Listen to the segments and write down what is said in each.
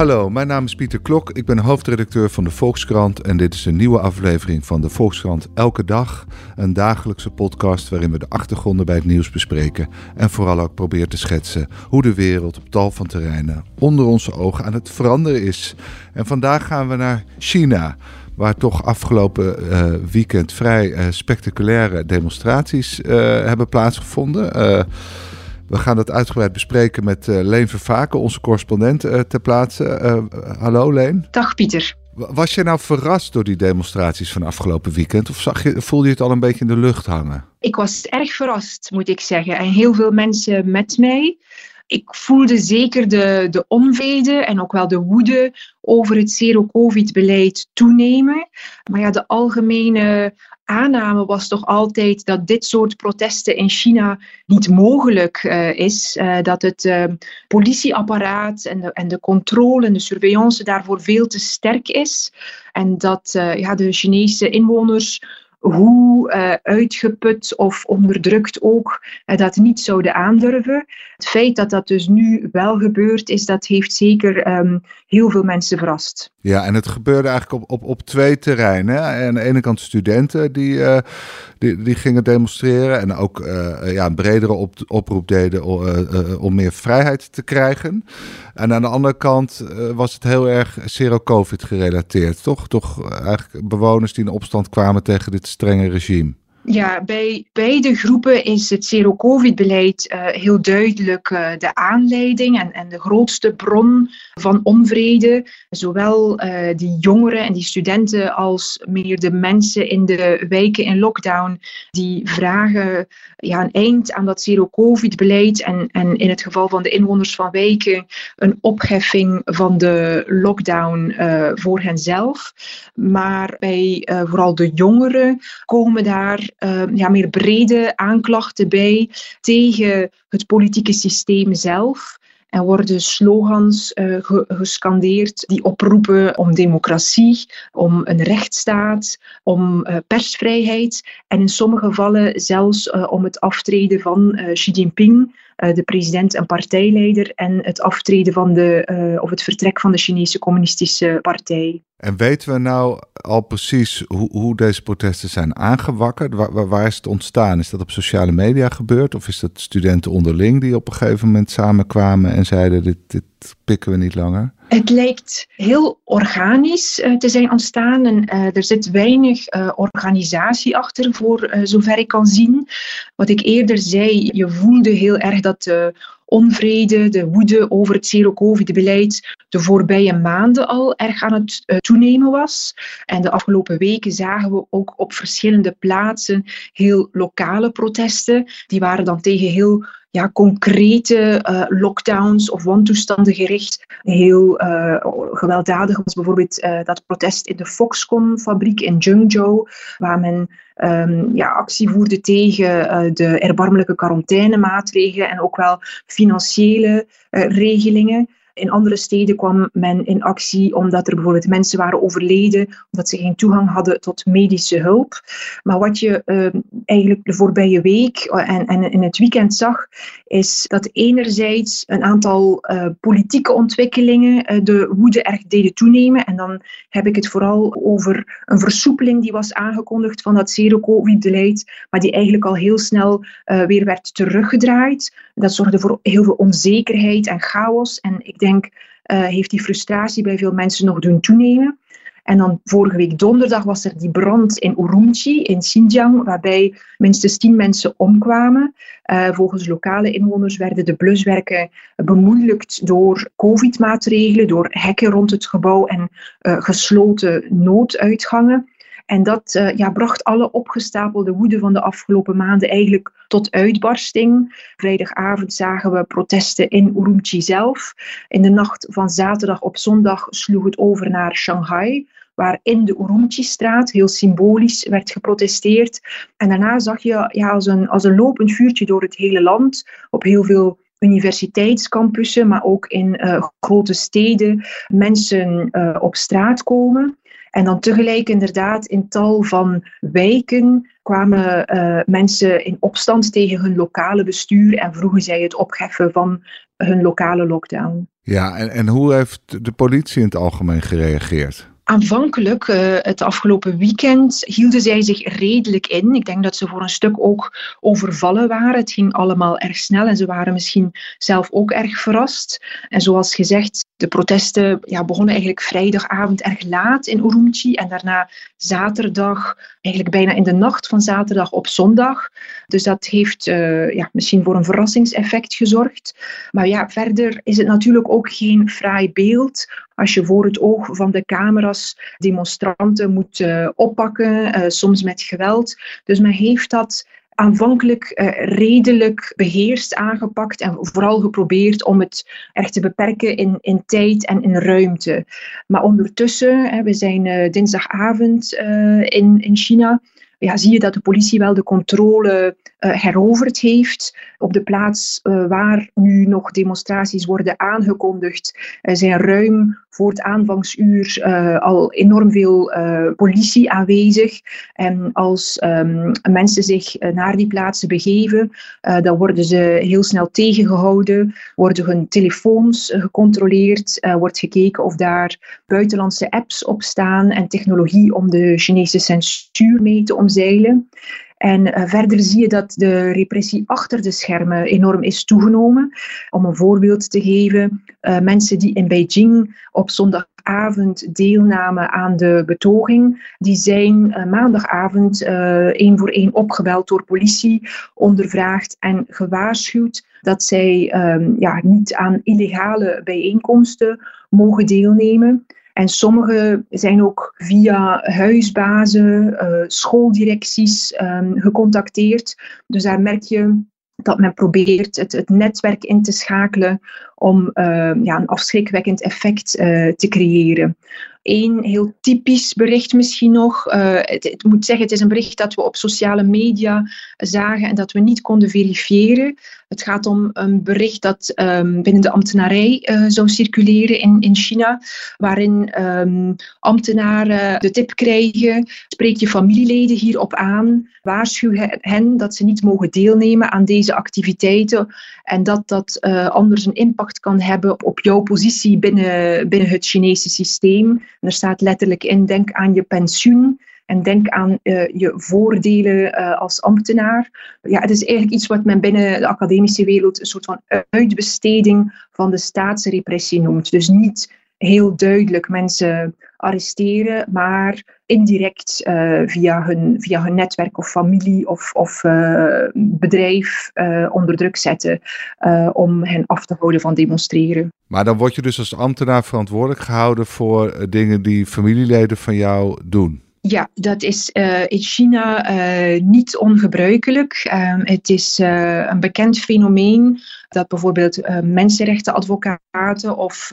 Hallo, mijn naam is Pieter Klok. Ik ben hoofdredacteur van de Volkskrant en dit is een nieuwe aflevering van de Volkskrant Elke Dag. Een dagelijkse podcast waarin we de achtergronden bij het nieuws bespreken en vooral ook proberen te schetsen hoe de wereld op tal van terreinen onder onze ogen aan het veranderen is. En vandaag gaan we naar China waar toch afgelopen uh, weekend vrij uh, spectaculaire demonstraties uh, hebben plaatsgevonden. We gaan dat uitgebreid bespreken met uh, Leen Vervaken, onze correspondent uh, ter plaatse. Uh, hallo Leen. Dag Pieter. Was je nou verrast door die demonstraties van afgelopen weekend? Of zag je, voelde je het al een beetje in de lucht hangen? Ik was erg verrast, moet ik zeggen. En heel veel mensen met mij. Ik voelde zeker de, de onvrede en ook wel de woede over het zero-covid-beleid toenemen. Maar ja, de algemene aanname was toch altijd dat dit soort protesten in China niet mogelijk uh, is. Uh, dat het uh, politieapparaat en de, en de controle en de surveillance daarvoor veel te sterk is. En dat ja, de Chinese inwoners hoe uh, uitgeput of onderdrukt ook uh, dat niet zouden aandurven. Het feit dat dat dus nu wel gebeurt is, dat heeft zeker um, heel veel mensen verrast. Ja, en het gebeurde eigenlijk op, op, op twee terreinen. Aan de ene kant studenten die, uh, die, die gingen demonstreren en ook ja, een bredere op, oproep deden om meer vrijheid te krijgen. En aan de andere kant was het heel erg zero-covid gerelateerd, toch? Toch eigenlijk bewoners die in opstand kwamen tegen dit strenge regime? Ja, bij beide groepen is het zero-covid-beleid uh, heel duidelijk uh, de aanleiding en, en de grootste bron van onvrede. Zowel uh, die jongeren en die studenten als meer de mensen in de wijken in lockdown, die vragen ja, een eind aan dat zero-covid-beleid en, en in het geval van de inwoners van wijken een opheffing van de lockdown voor henzelf. Maar bij vooral de jongeren komen daar uh, ja, meer brede aanklachten bij tegen het politieke systeem zelf. En worden slogans uh, gescandeerd die oproepen om democratie, om een rechtsstaat, om uh, persvrijheid en in sommige gevallen zelfs uh, om het aftreden van Xi Jinping, de president en partijleider, en het aftreden van de, of het vertrek van de Chinese Communistische Partij. En weten we nou al precies hoe, hoe deze protesten zijn aangewakkerd? Waar, waar, is het ontstaan? Is dat op sociale media gebeurd? Of is dat studenten onderling die op een gegeven moment samenkwamen en zeiden: dit, dit pikken we niet langer? Het lijkt heel organisch uh, te zijn ontstaan en uh, er zit weinig uh, organisatie achter, voor zover ik kan zien. Wat ik eerder zei, je voelde heel erg dat de onvrede, de woede over het zero-covid-beleid de voorbije maanden al erg aan het toenemen was. En de afgelopen weken zagen we ook op verschillende plaatsen heel lokale protesten. Die waren dan tegen heel ja, concrete uh, lockdowns of wantoestanden gericht. Heel uh, gewelddadig was bijvoorbeeld uh, dat protest in de Foxconn-fabriek in Zhengzhou, waar men um, ja, actie voerde tegen de erbarmelijke quarantainemaatregelen en ook wel financiële regelingen. In andere steden kwam men in actie omdat er bijvoorbeeld mensen waren overleden, omdat ze geen toegang hadden tot medische hulp. Maar wat je uh, eigenlijk de voorbije week en, en in het weekend zag, is dat enerzijds een aantal uh, politieke ontwikkelingen uh, de woede erg deden toenemen. En dan heb ik het vooral over een versoepeling die was aangekondigd van dat zero-covid-beleid, maar die eigenlijk al heel snel weer werd teruggedraaid. Dat zorgde voor heel veel onzekerheid en chaos. En ik denk, uh, heeft die frustratie bij veel mensen nog doen toenemen. En dan vorige week donderdag was er die brand in Urumqi, in Xinjiang, waarbij minstens tien mensen omkwamen. Uh, volgens lokale inwoners werden de bluswerken bemoeilijkt door covid-maatregelen, door hekken rond het gebouw en uh, gesloten nooduitgangen. En dat uh, ja, bracht alle opgestapelde woede van de afgelopen maanden eigenlijk tot uitbarsting. Vrijdagavond zagen we protesten in Urumqi zelf. In de nacht van zaterdag op zondag sloeg het over naar Shanghai waar in de Urumqi-straat heel symbolisch werd geprotesteerd. En daarna zag je ja, als, een, als een lopend vuurtje door het hele land op heel veel universiteitscampussen, maar ook in grote steden mensen op straat komen. En dan tegelijk inderdaad in tal van wijken kwamen uh, mensen in opstand tegen hun lokale bestuur en vroegen zij het opheffen van hun lokale lockdown. Ja, en, en hoe heeft de politie in het algemeen gereageerd? Aanvankelijk, uh, het afgelopen weekend, hielden zij zich redelijk in. Ik denk dat ze voor een stuk ook overvallen waren. Het ging allemaal erg snel en ze waren misschien zelf ook erg verrast. En zoals gezegd, de protesten ja, begonnen eigenlijk vrijdagavond erg laat in Urumqi en daarna zaterdag, eigenlijk bijna in de nacht van zaterdag op zondag. Dus dat heeft uh, ja, misschien voor een verrassingseffect gezorgd. Maar ja, verder is het natuurlijk ook geen fraai beeld als je voor het oog van de camera's demonstranten moet uh, oppakken, uh, soms met geweld. Dus men heeft dat aanvankelijk uh, redelijk beheerst aangepakt en vooral geprobeerd om het echt te beperken in, in tijd en in ruimte. Maar ondertussen, we zijn dinsdagavond in, in China, ja, zie je dat de politie wel de controle uh, heroverd heeft. Op de plaats uh, waar nu nog demonstraties worden aangekondigd, uh, zijn ruim voor het aanvangsuur al enorm veel politie aanwezig. En als um, mensen zich naar die plaatsen begeven, dan worden ze heel snel tegengehouden, worden hun telefoons gecontroleerd, wordt gekeken of daar buitenlandse apps op staan en technologie om de Chinese censuur mee te omzeilen. En uh, verder zie je dat de repressie achter de schermen enorm is toegenomen. Om een voorbeeld te geven, uh, mensen die in Beijing op zondagavond deelnamen aan de betoging, die zijn uh, maandagavond één voor één opgebeld door politie, ondervraagd en gewaarschuwd dat zij um, ja, niet aan illegale bijeenkomsten mogen deelnemen. En sommige zijn ook via huisbazen, uh, schooldirecties um, gecontacteerd. Dus daar merk je dat men probeert het, het netwerk in te schakelen om uh, ja, een afschrikwekkend effect uh, te creëren. Eén heel typisch bericht misschien nog. Uh, het, het, moet zeggen, het is een bericht dat we op sociale media zagen en dat we niet konden verifiëren. Het gaat om een bericht dat um, binnen de ambtenarij uh, zou circuleren in, in China, waarin um, ambtenaren de tip krijgen: spreek je familieleden hierop aan, waarschuw hen dat ze niet mogen deelnemen aan deze activiteiten en dat dat uh, anders een impact kan hebben op jouw positie binnen, binnen het Chinese systeem. En er staat letterlijk in: denk aan je pensioen. En denk aan uh, je voordelen uh, als ambtenaar. Ja, het is eigenlijk iets wat men binnen de academische wereld een soort van uitbesteding van de staatsrepressie noemt. Dus niet heel duidelijk mensen arresteren, maar indirect uh, via, hun, via hun netwerk of familie of, of uh, bedrijf uh, onder druk zetten om hen af te houden van demonstreren. Maar dan word je dus als ambtenaar verantwoordelijk gehouden voor dingen die familieleden van jou doen. Ja, dat is uh, in China uh, niet ongebruikelijk. Uh, het is een bekend fenomeen dat bijvoorbeeld mensenrechtenadvocaten of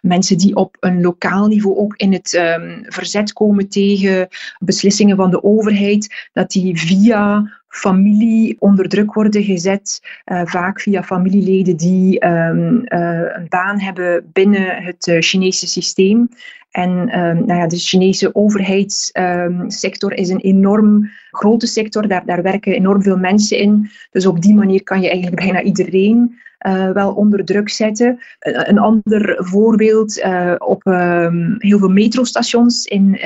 mensen die op een lokaal niveau ook in het um, verzet komen tegen beslissingen van de overheid, dat die via familie onder druk worden gezet, vaak via familieleden die uh, een baan hebben binnen het Chinese systeem. En um, nou ja, de Chinese overheidssector um, is een enorm grote sector, daar, daar werken enorm veel mensen in. Dus op die manier kan je eigenlijk bijna iedereen uh, wel onder druk zetten. Uh, een ander voorbeeld, uh, op um, heel veel metrostations in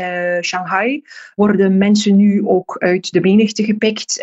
Shanghai worden mensen nu ook uit de menigte gepikt.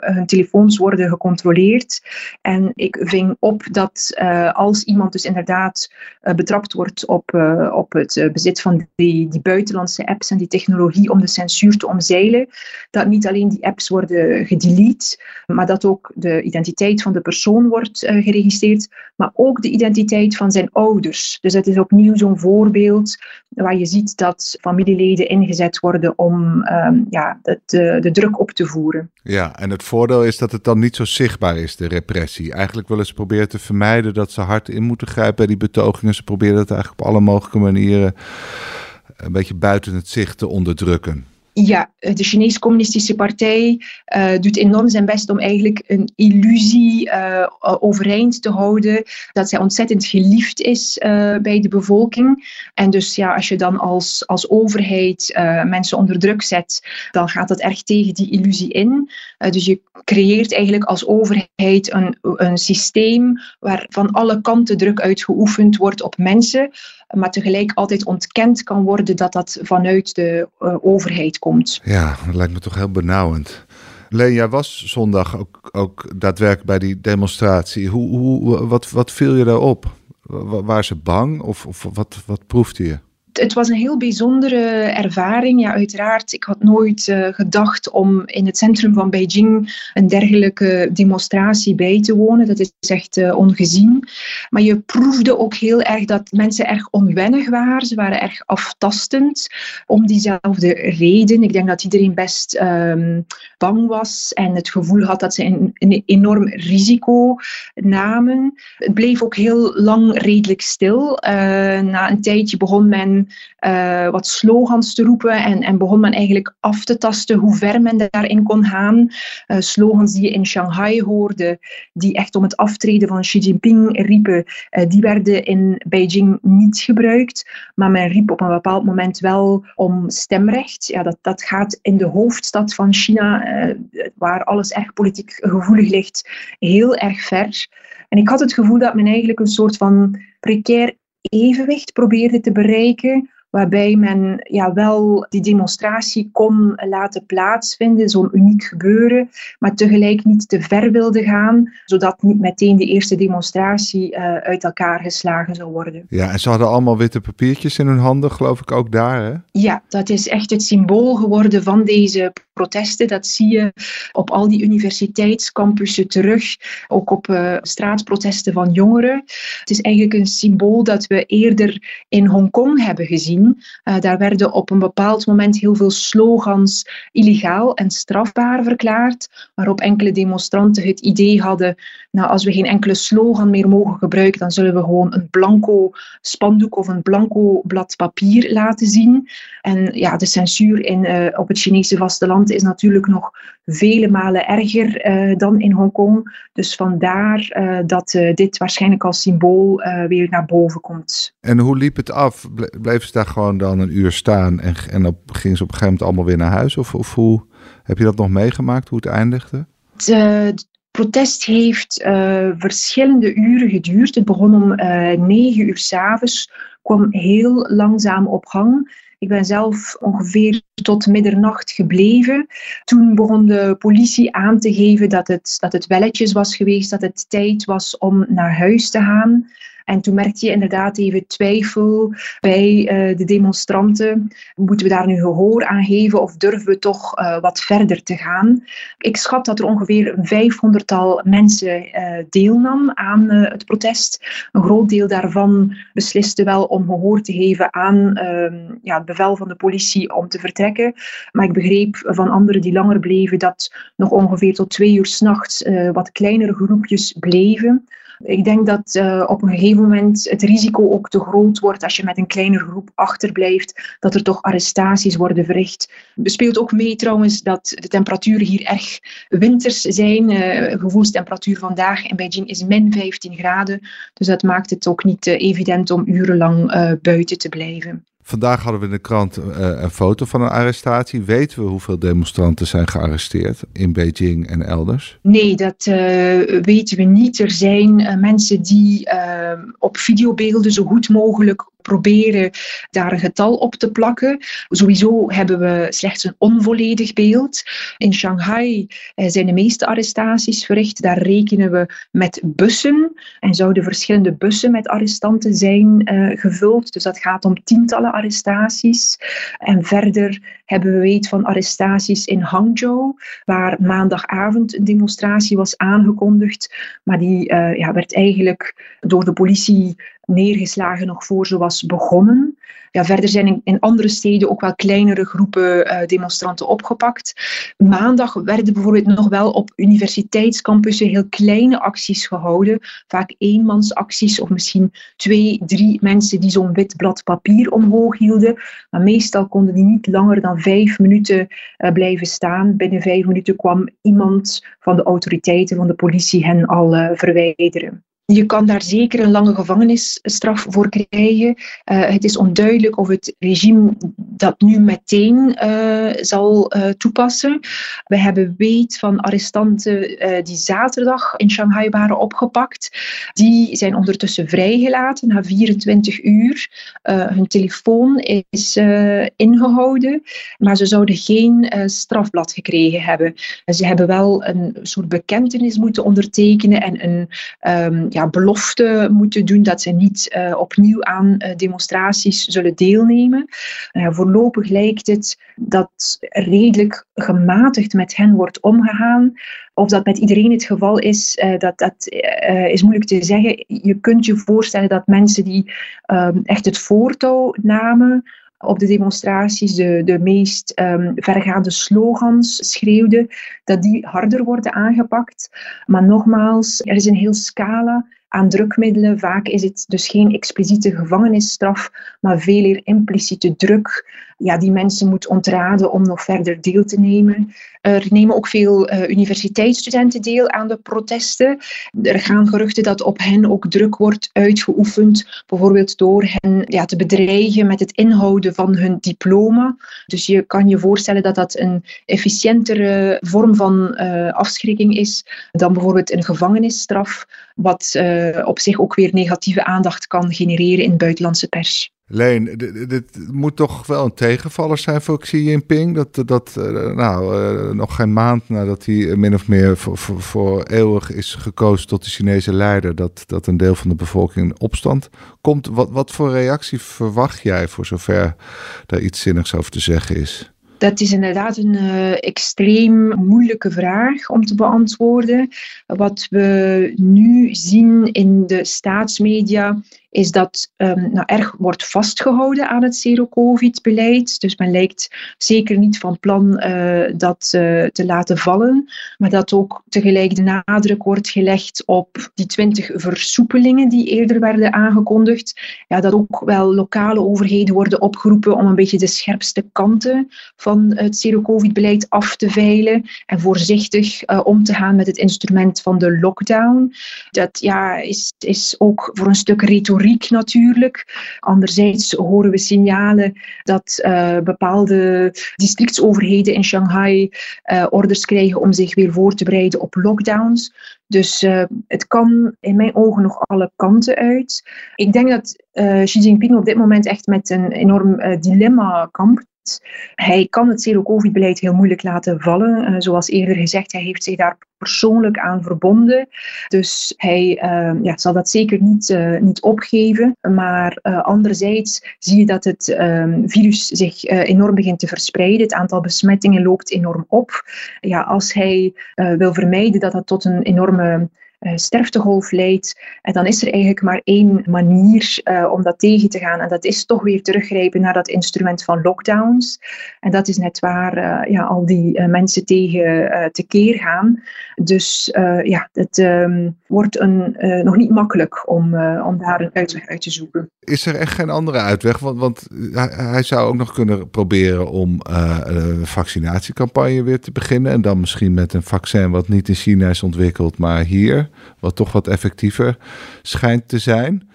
hun telefoons worden gecontroleerd. En ik ving op dat als iemand dus inderdaad betrapt wordt op, op het bezit van die, die buitenlandse apps en die technologie om de censuur te omzeilen, dat niet alleen die apps worden gedelete, maar dat ook de identiteit van de persoon wordt geregistreerd maar ook de identiteit van zijn ouders. Dus het is opnieuw zo'n voorbeeld waar je ziet dat familieleden ingezet worden om um, ja, de, de, de, druk op te voeren. Ja, en het voordeel is dat het dan niet zo zichtbaar is, de repressie. Eigenlijk willen ze proberen te vermijden dat ze hard in moeten grijpen bij die betogingen. Ze proberen dat eigenlijk op alle mogelijke manieren een beetje buiten het zicht te onderdrukken. Ja, de Chinese Communistische Partij uh, doet enorm zijn best om eigenlijk een illusie uh, overeind te houden dat zij ontzettend geliefd is uh, bij de bevolking. En dus ja, als je dan als, als overheid mensen onder druk zet, dan gaat dat erg tegen die illusie in. dus je creëert eigenlijk als overheid een, een systeem waar van alle kanten druk uitgeoefend wordt op mensen maar tegelijk altijd ontkend kan worden dat dat vanuit de uh, overheid komt. Ja, dat lijkt me toch heel benauwend. Leen, jij was zondag ook, ook daadwerkelijk bij die demonstratie. Hoe, hoe, wat, wat viel je daarop? Waren ze bang of, of wat, wat proefde je? Het was een heel bijzondere ervaring. Ja, uiteraard, ik had nooit uh, gedacht om in het centrum van Beijing een dergelijke demonstratie bij te wonen. Dat is echt uh, ongezien. Maar je proefde ook heel erg dat mensen erg onwennig waren. Ze waren erg aftastend om diezelfde reden. Ik denk dat iedereen best um, bang was en het gevoel had dat ze een, enorm risico namen. Het bleef ook heel lang redelijk stil. Uh, na een tijdje begon men uh, wat slogans te roepen en, en begon men eigenlijk af te tasten hoe ver men daarin kon gaan. Uh, slogans die je in Shanghai hoorde, die echt om het aftreden van Xi Jinping riepen, uh, die werden in Beijing niet gebruikt. Maar men riep op een bepaald moment wel om stemrecht. Ja, dat, dat gaat in de hoofdstad van China, waar alles erg politiek gevoelig ligt, heel erg ver. En ik had het gevoel dat men eigenlijk een soort van precair evenwicht probeerde te bereiken, waarbij men ja, wel die demonstratie kon laten plaatsvinden, zo'n uniek gebeuren, maar tegelijk niet te ver wilde gaan, zodat niet meteen de eerste demonstratie uh, uit elkaar geslagen zou worden. Ja, en ze hadden allemaal witte papiertjes in hun handen, geloof ik ook daar, hè? Ja, dat is echt het symbool geworden van deze protesten. Dat zie je op al die universiteitscampussen terug, ook op uh, straatprotesten van jongeren. Het is eigenlijk een symbool dat we eerder in Hongkong hebben gezien. Uh, daar werden op een bepaald moment heel veel slogans illegaal en strafbaar verklaard, waarop enkele demonstranten het idee hadden, nou, als we geen enkele slogan meer mogen gebruiken, dan zullen we gewoon een blanco spandoek of een blanco blad papier laten zien. En ja, de censuur in, uh, op het Chinese vasteland is natuurlijk nog vele malen erger uh, dan in Hongkong. Dus vandaar uh, dat dit waarschijnlijk als symbool weer naar boven komt. En hoe liep het af? Bleven ze daar gewoon dan een uur staan en, en op, gingen ze op een gegeven moment allemaal weer naar huis? Of, of hoe heb je dat nog meegemaakt, hoe het eindigde? Het protest heeft verschillende uren geduurd. Het begon om negen uur s'avonds, kwam heel langzaam op gang. Ik ben zelf ongeveer tot middernacht gebleven. Toen begon de politie aan te geven dat het, dat het welletjes was geweest, dat het tijd was om naar huis te gaan. En toen merkte je inderdaad even twijfel bij uh, de demonstranten. Moeten we daar nu gehoor aan geven of durven we toch uh, wat verder te gaan? Ik schat dat er ongeveer een vijfhonderdtal mensen uh, deelnam aan het protest. Een groot deel daarvan besliste wel om gehoor te geven aan ehm, ja, het bevel van de politie om te vertrekken. Maar ik begreep van anderen die langer bleven dat nog ongeveer tot twee uur s'nachts wat kleinere groepjes bleven. Ik denk dat uh, op een gegeven moment het risico ook te groot wordt als je met een kleine groep achterblijft, dat er toch arrestaties worden verricht. Er speelt ook mee trouwens dat de temperaturen hier erg winters zijn. Uh, gevoelstemperatuur vandaag in Beijing is min 15 graden. Dus dat maakt het ook niet uh, evident om urenlang buiten te blijven. Vandaag hadden we in de krant uh, een foto van een arrestatie. Weten we hoeveel demonstranten zijn gearresteerd in Beijing en elders? Nee, dat uh, weten we niet. Er zijn uh, mensen die op videobeelden zo goed mogelijk proberen daar een getal op te plakken. Sowieso hebben we slechts een onvolledig beeld. In Shanghai zijn de meeste arrestaties verricht. Daar rekenen we met bussen en zouden verschillende bussen met arrestanten zijn gevuld. Dus dat gaat om tientallen arrestaties. En verder hebben we weet van arrestaties in Hangzhou, waar maandagavond een demonstratie was aangekondigd. Maar die uh, ja, werd eigenlijk door de politie neergeslagen nog voor ze was begonnen. Ja, verder zijn in, andere steden ook wel kleinere groepen uh, demonstranten opgepakt. Maandag werden bijvoorbeeld nog wel op universiteitscampussen heel kleine acties gehouden. Vaak eenmansacties of misschien twee, drie mensen die zo'n wit blad papier omhoog hielden. Maar meestal konden die niet langer dan vijf minuten uh, blijven staan. Binnen vijf minuten kwam iemand van de autoriteiten, van de politie, hen al uh, verwijderen. Je kan daar zeker een lange gevangenisstraf voor krijgen. Uh, het is onduidelijk of het regime dat nu meteen uh, zal uh, toepassen. We hebben weet van arrestanten die zaterdag in Shanghai waren opgepakt. Die zijn ondertussen vrijgelaten na 24 uur. hun telefoon is ingehouden, maar ze zouden geen strafblad gekregen hebben. Ze hebben wel een soort bekentenis moeten ondertekenen en een um, ja, belofte moeten doen dat ze niet uh, opnieuw aan uh, demonstraties zullen deelnemen. Uh, voorlopig lijkt het dat redelijk gematigd met hen wordt omgegaan. Of dat met iedereen het geval is, dat, dat is moeilijk te zeggen. Je kunt je voorstellen dat mensen die ehm, echt het voortouw namen op de demonstraties de, de meest um, vergaande slogans schreeuwden, dat die harder worden aangepakt. Maar nogmaals, er is een heel scala aan drukmiddelen. Vaak is het dus geen expliciete gevangenisstraf, maar veel meer impliciete druk ja, die mensen moet ontraden om nog verder deel te nemen. Er nemen ook veel uh, universiteitsstudenten deel aan de protesten. Er gaan geruchten dat op hen ook druk wordt uitgeoefend, bijvoorbeeld door hen ja, te bedreigen met het inhouden van hun diploma. Dus je kan je voorstellen dat dat een efficiëntere vorm van uh, afschrikking is dan bijvoorbeeld een gevangenisstraf, wat uh, op zich ook weer negatieve aandacht kan genereren in buitenlandse pers. Leen, dit, moet toch wel een tegenvaller zijn voor Xi Jinping. Dat, dat uh, nou, uh, nog geen maand nadat hij min of meer voor, voor, eeuwig is gekozen tot de Chinese leider, dat, dat een deel van de bevolking in opstand komt. Wat, wat voor reactie verwacht jij voor zover daar iets zinnigs over te zeggen is? Dat is inderdaad een extreem moeilijke vraag om te beantwoorden. Wat we nu zien in de staatsmedia is dat um, nou, erg wordt vastgehouden aan het zero-covid-beleid. Dus men lijkt zeker niet van plan uh, dat uh, te laten vallen, maar dat ook tegelijk de nadruk wordt gelegd op die twintig versoepelingen die eerder werden aangekondigd. Ja, dat ook wel lokale overheden worden opgeroepen om een beetje de scherpste kanten van het zero-covid-beleid af te veilen en voorzichtig uh, om te gaan met het instrument van de lockdown. Dat ja, is, is ook voor een stuk retoriek natuurlijk. Anderzijds horen we signalen dat uh, bepaalde districtsoverheden in Shanghai uh, orders krijgen om zich weer voor te bereiden op lockdowns. Dus uh, het kan in mijn ogen nog alle kanten uit. Ik denk dat Xi Jinping op dit moment echt met een enorm dilemma kampt. Hij kan het zero-covid-beleid heel moeilijk laten vallen. Uh, zoals eerder gezegd, hij heeft zich daar persoonlijk aan verbonden. Dus hij uh, ja, zal dat zeker niet, uh, niet opgeven. Maar anderzijds zie je dat het ehm, virus zich enorm begint te verspreiden. Het aantal besmettingen loopt enorm op. Ja, als hij wil vermijden dat dat tot een enorme sterftegolf leidt. En dan is er eigenlijk maar één manier uh, om dat tegen te gaan. En dat is toch weer teruggrijpen naar dat instrument van lockdowns. En dat is net waar uh, ja, al die mensen tegen tekeer gaan. Dus ja, het um, wordt een, nog niet makkelijk om, om daar een uitweg uit te zoeken. Is er echt geen andere uitweg? Want, want hij, hij zou ook nog kunnen proberen om een vaccinatiecampagne weer te beginnen. En dan misschien met een vaccin wat niet in China is ontwikkeld, maar hier wat toch wat effectiever schijnt te zijn.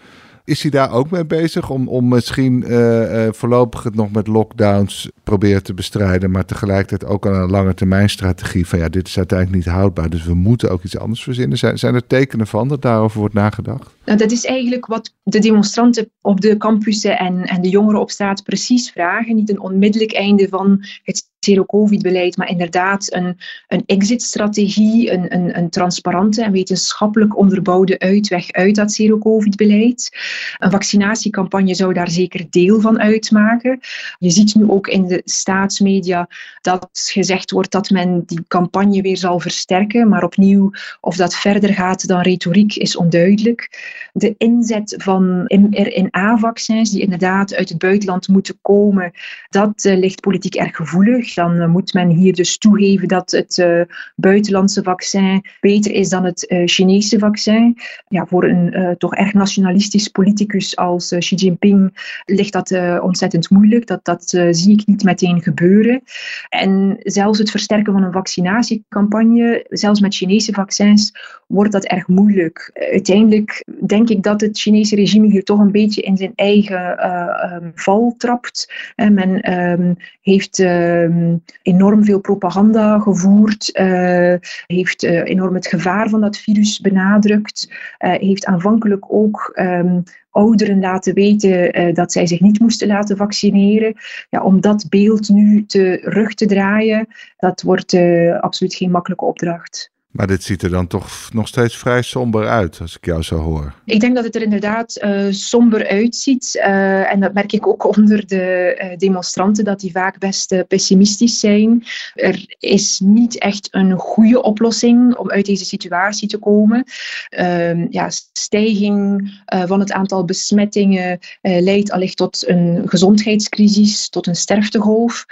Is hij daar ook mee bezig om, om misschien uh, uh, voorlopig het nog met lockdowns proberen te bestrijden, maar tegelijkertijd ook aan een lange termijn strategie van ja, dit is uiteindelijk niet houdbaar, dus we moeten ook iets anders verzinnen. Zijn, zijn er tekenen van dat daarover wordt nagedacht? Nou, dat is eigenlijk wat de demonstranten op de campussen en, en de jongeren op straat precies vragen. Niet een onmiddellijk einde van het zero-covid-beleid, maar inderdaad een, een exit-strategie, een, een, een transparante en wetenschappelijk onderbouwde uitweg uit dat zero-covid-beleid. Een vaccinatiecampagne zou daar zeker deel van uitmaken. Je ziet nu ook in de staatsmedia dat gezegd wordt dat men die campagne weer zal versterken, maar opnieuw of dat verder gaat dan retoriek is onduidelijk. De inzet van mRNA-vaccins, die inderdaad uit het buitenland moeten komen, dat uh, ligt politiek erg gevoelig. Dan uh, moet men hier dus toegeven dat het uh, buitenlandse vaccin beter is dan het Chinese vaccin. Ja, voor een toch erg nationalistisch politicus als Xi Jinping ligt dat ontzettend moeilijk. Dat, dat zie ik niet meteen gebeuren. En zelfs het versterken van een vaccinatiecampagne, zelfs met Chinese vaccins, wordt dat erg moeilijk. Uiteindelijk denk ik dat het Chinese regime hier toch een beetje in zijn eigen um, val trapt. En men um, heeft um, enorm veel propaganda gevoerd, uh, heeft uh, enorm het gevaar van dat virus benadrukt, heeft aanvankelijk ook ouderen laten weten dat zij zich niet moesten laten vaccineren. Ja, om dat beeld nu terug te draaien, dat wordt absoluut geen makkelijke opdracht. Maar dit ziet er dan toch nog steeds vrij somber uit, als ik jou zo hoor. Ik denk dat het er inderdaad uh, somber uitziet. Uh, en dat merk ik ook onder de uh, demonstranten, dat die vaak best pessimistisch zijn. Er is niet echt een goede oplossing om uit deze situatie te komen. Ehm, ja, stijging van het aantal besmettingen leidt allicht tot een gezondheidscrisis, tot een sterftegolf.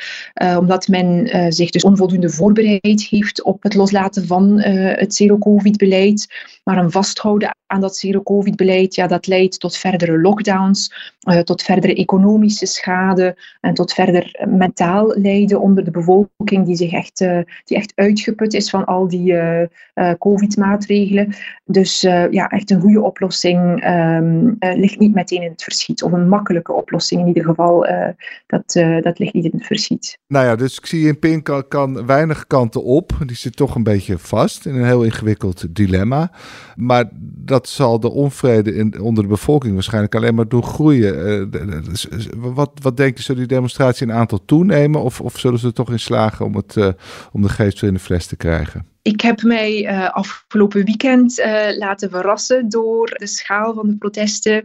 omdat men zich dus onvoldoende voorbereid heeft op het loslaten van het zero-covid-beleid. Maar een vasthouden aan dat zero-covid-beleid, ja, dat leidt tot verdere lockdowns, uh, tot verdere economische schade en tot verder mentaal lijden onder de bevolking die zich echt, die echt uitgeput is van al die covid-maatregelen. Dus ja, echt een goede oplossing um, ligt niet meteen in het verschiet. Of een makkelijke oplossing in ieder geval, dat, dat ligt niet in het verschiet. Nou ja, dus Xi Jinping kan, kan weinig kanten op. Die zit toch een beetje vast in een heel ingewikkeld dilemma. Maar dat zal de onvrede in, onder de bevolking waarschijnlijk alleen maar doen groeien. Uh, wat, wat denk je, zullen die demonstraties in aantal toenemen? Of, of zullen ze er toch in slagen om, het, uh, om de geest weer in de fles te krijgen? Ik heb mij uh, afgelopen weekend laten verrassen door de schaal van de protesten.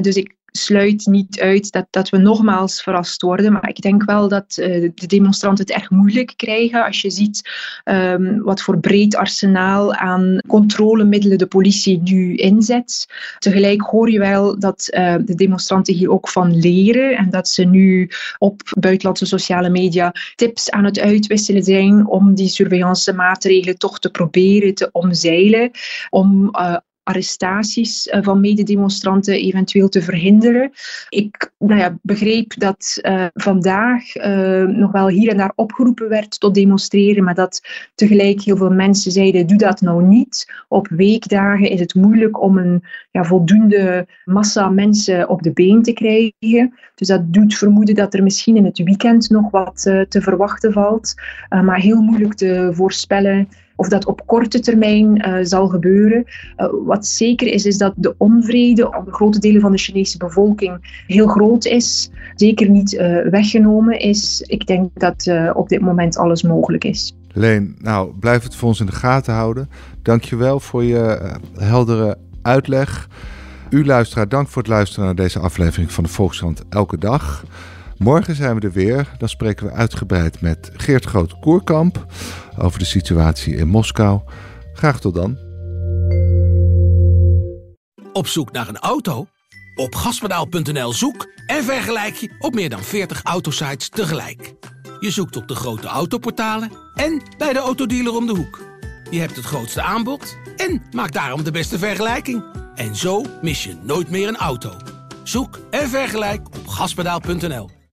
Dus ik sluit niet uit dat, dat we nogmaals verrast worden. Maar ik denk wel dat uh, de demonstranten het erg moeilijk krijgen als je ziet um, wat voor breed arsenaal aan controlemiddelen de politie nu inzet. Tegelijk hoor je wel dat uh, de demonstranten hier ook van leren en dat ze nu op buitenlandse sociale media tips aan het uitwisselen zijn om die surveillance maatregelen toch te proberen te omzeilen, om uh, arrestaties uh, van mededemonstranten eventueel te verhinderen. Ik nou ja, begreep dat uh, vandaag uh, nog wel hier en daar opgeroepen werd tot demonstreren, maar dat tegelijk heel veel mensen zeiden: doe dat nou niet. Op weekdagen is het moeilijk om een ja, voldoende massa mensen op de been te krijgen. Dus dat doet vermoeden dat er misschien in het weekend nog wat te verwachten valt, maar heel moeilijk te voorspellen of dat op korte termijn uh, zal gebeuren. Uh, wat zeker is, is dat de onvrede onder grote delen van de Chinese bevolking heel groot is. Zeker niet uh, weggenomen is. Ik denk dat op dit moment alles mogelijk is. Leen, nou, blijf het voor ons in de gaten houden. Dankjewel voor je heldere uitleg. U luisteraar, dank voor het luisteren naar deze aflevering van de Volkskrant Elke Dag. Morgen zijn we er weer. Dan spreken we uitgebreid met Geert Groot-Koerkamp over de situatie in Moskou. Graag tot dan. Op zoek naar een auto? Op gaspedaal.nl zoek en vergelijk je op meer dan 40 autosites tegelijk. Je zoekt op de grote autoportalen en bij de autodealer om de hoek. Je hebt het grootste aanbod en maakt daarom de beste vergelijking. En zo mis je nooit meer een auto. Zoek en vergelijk op gaspedaal.nl.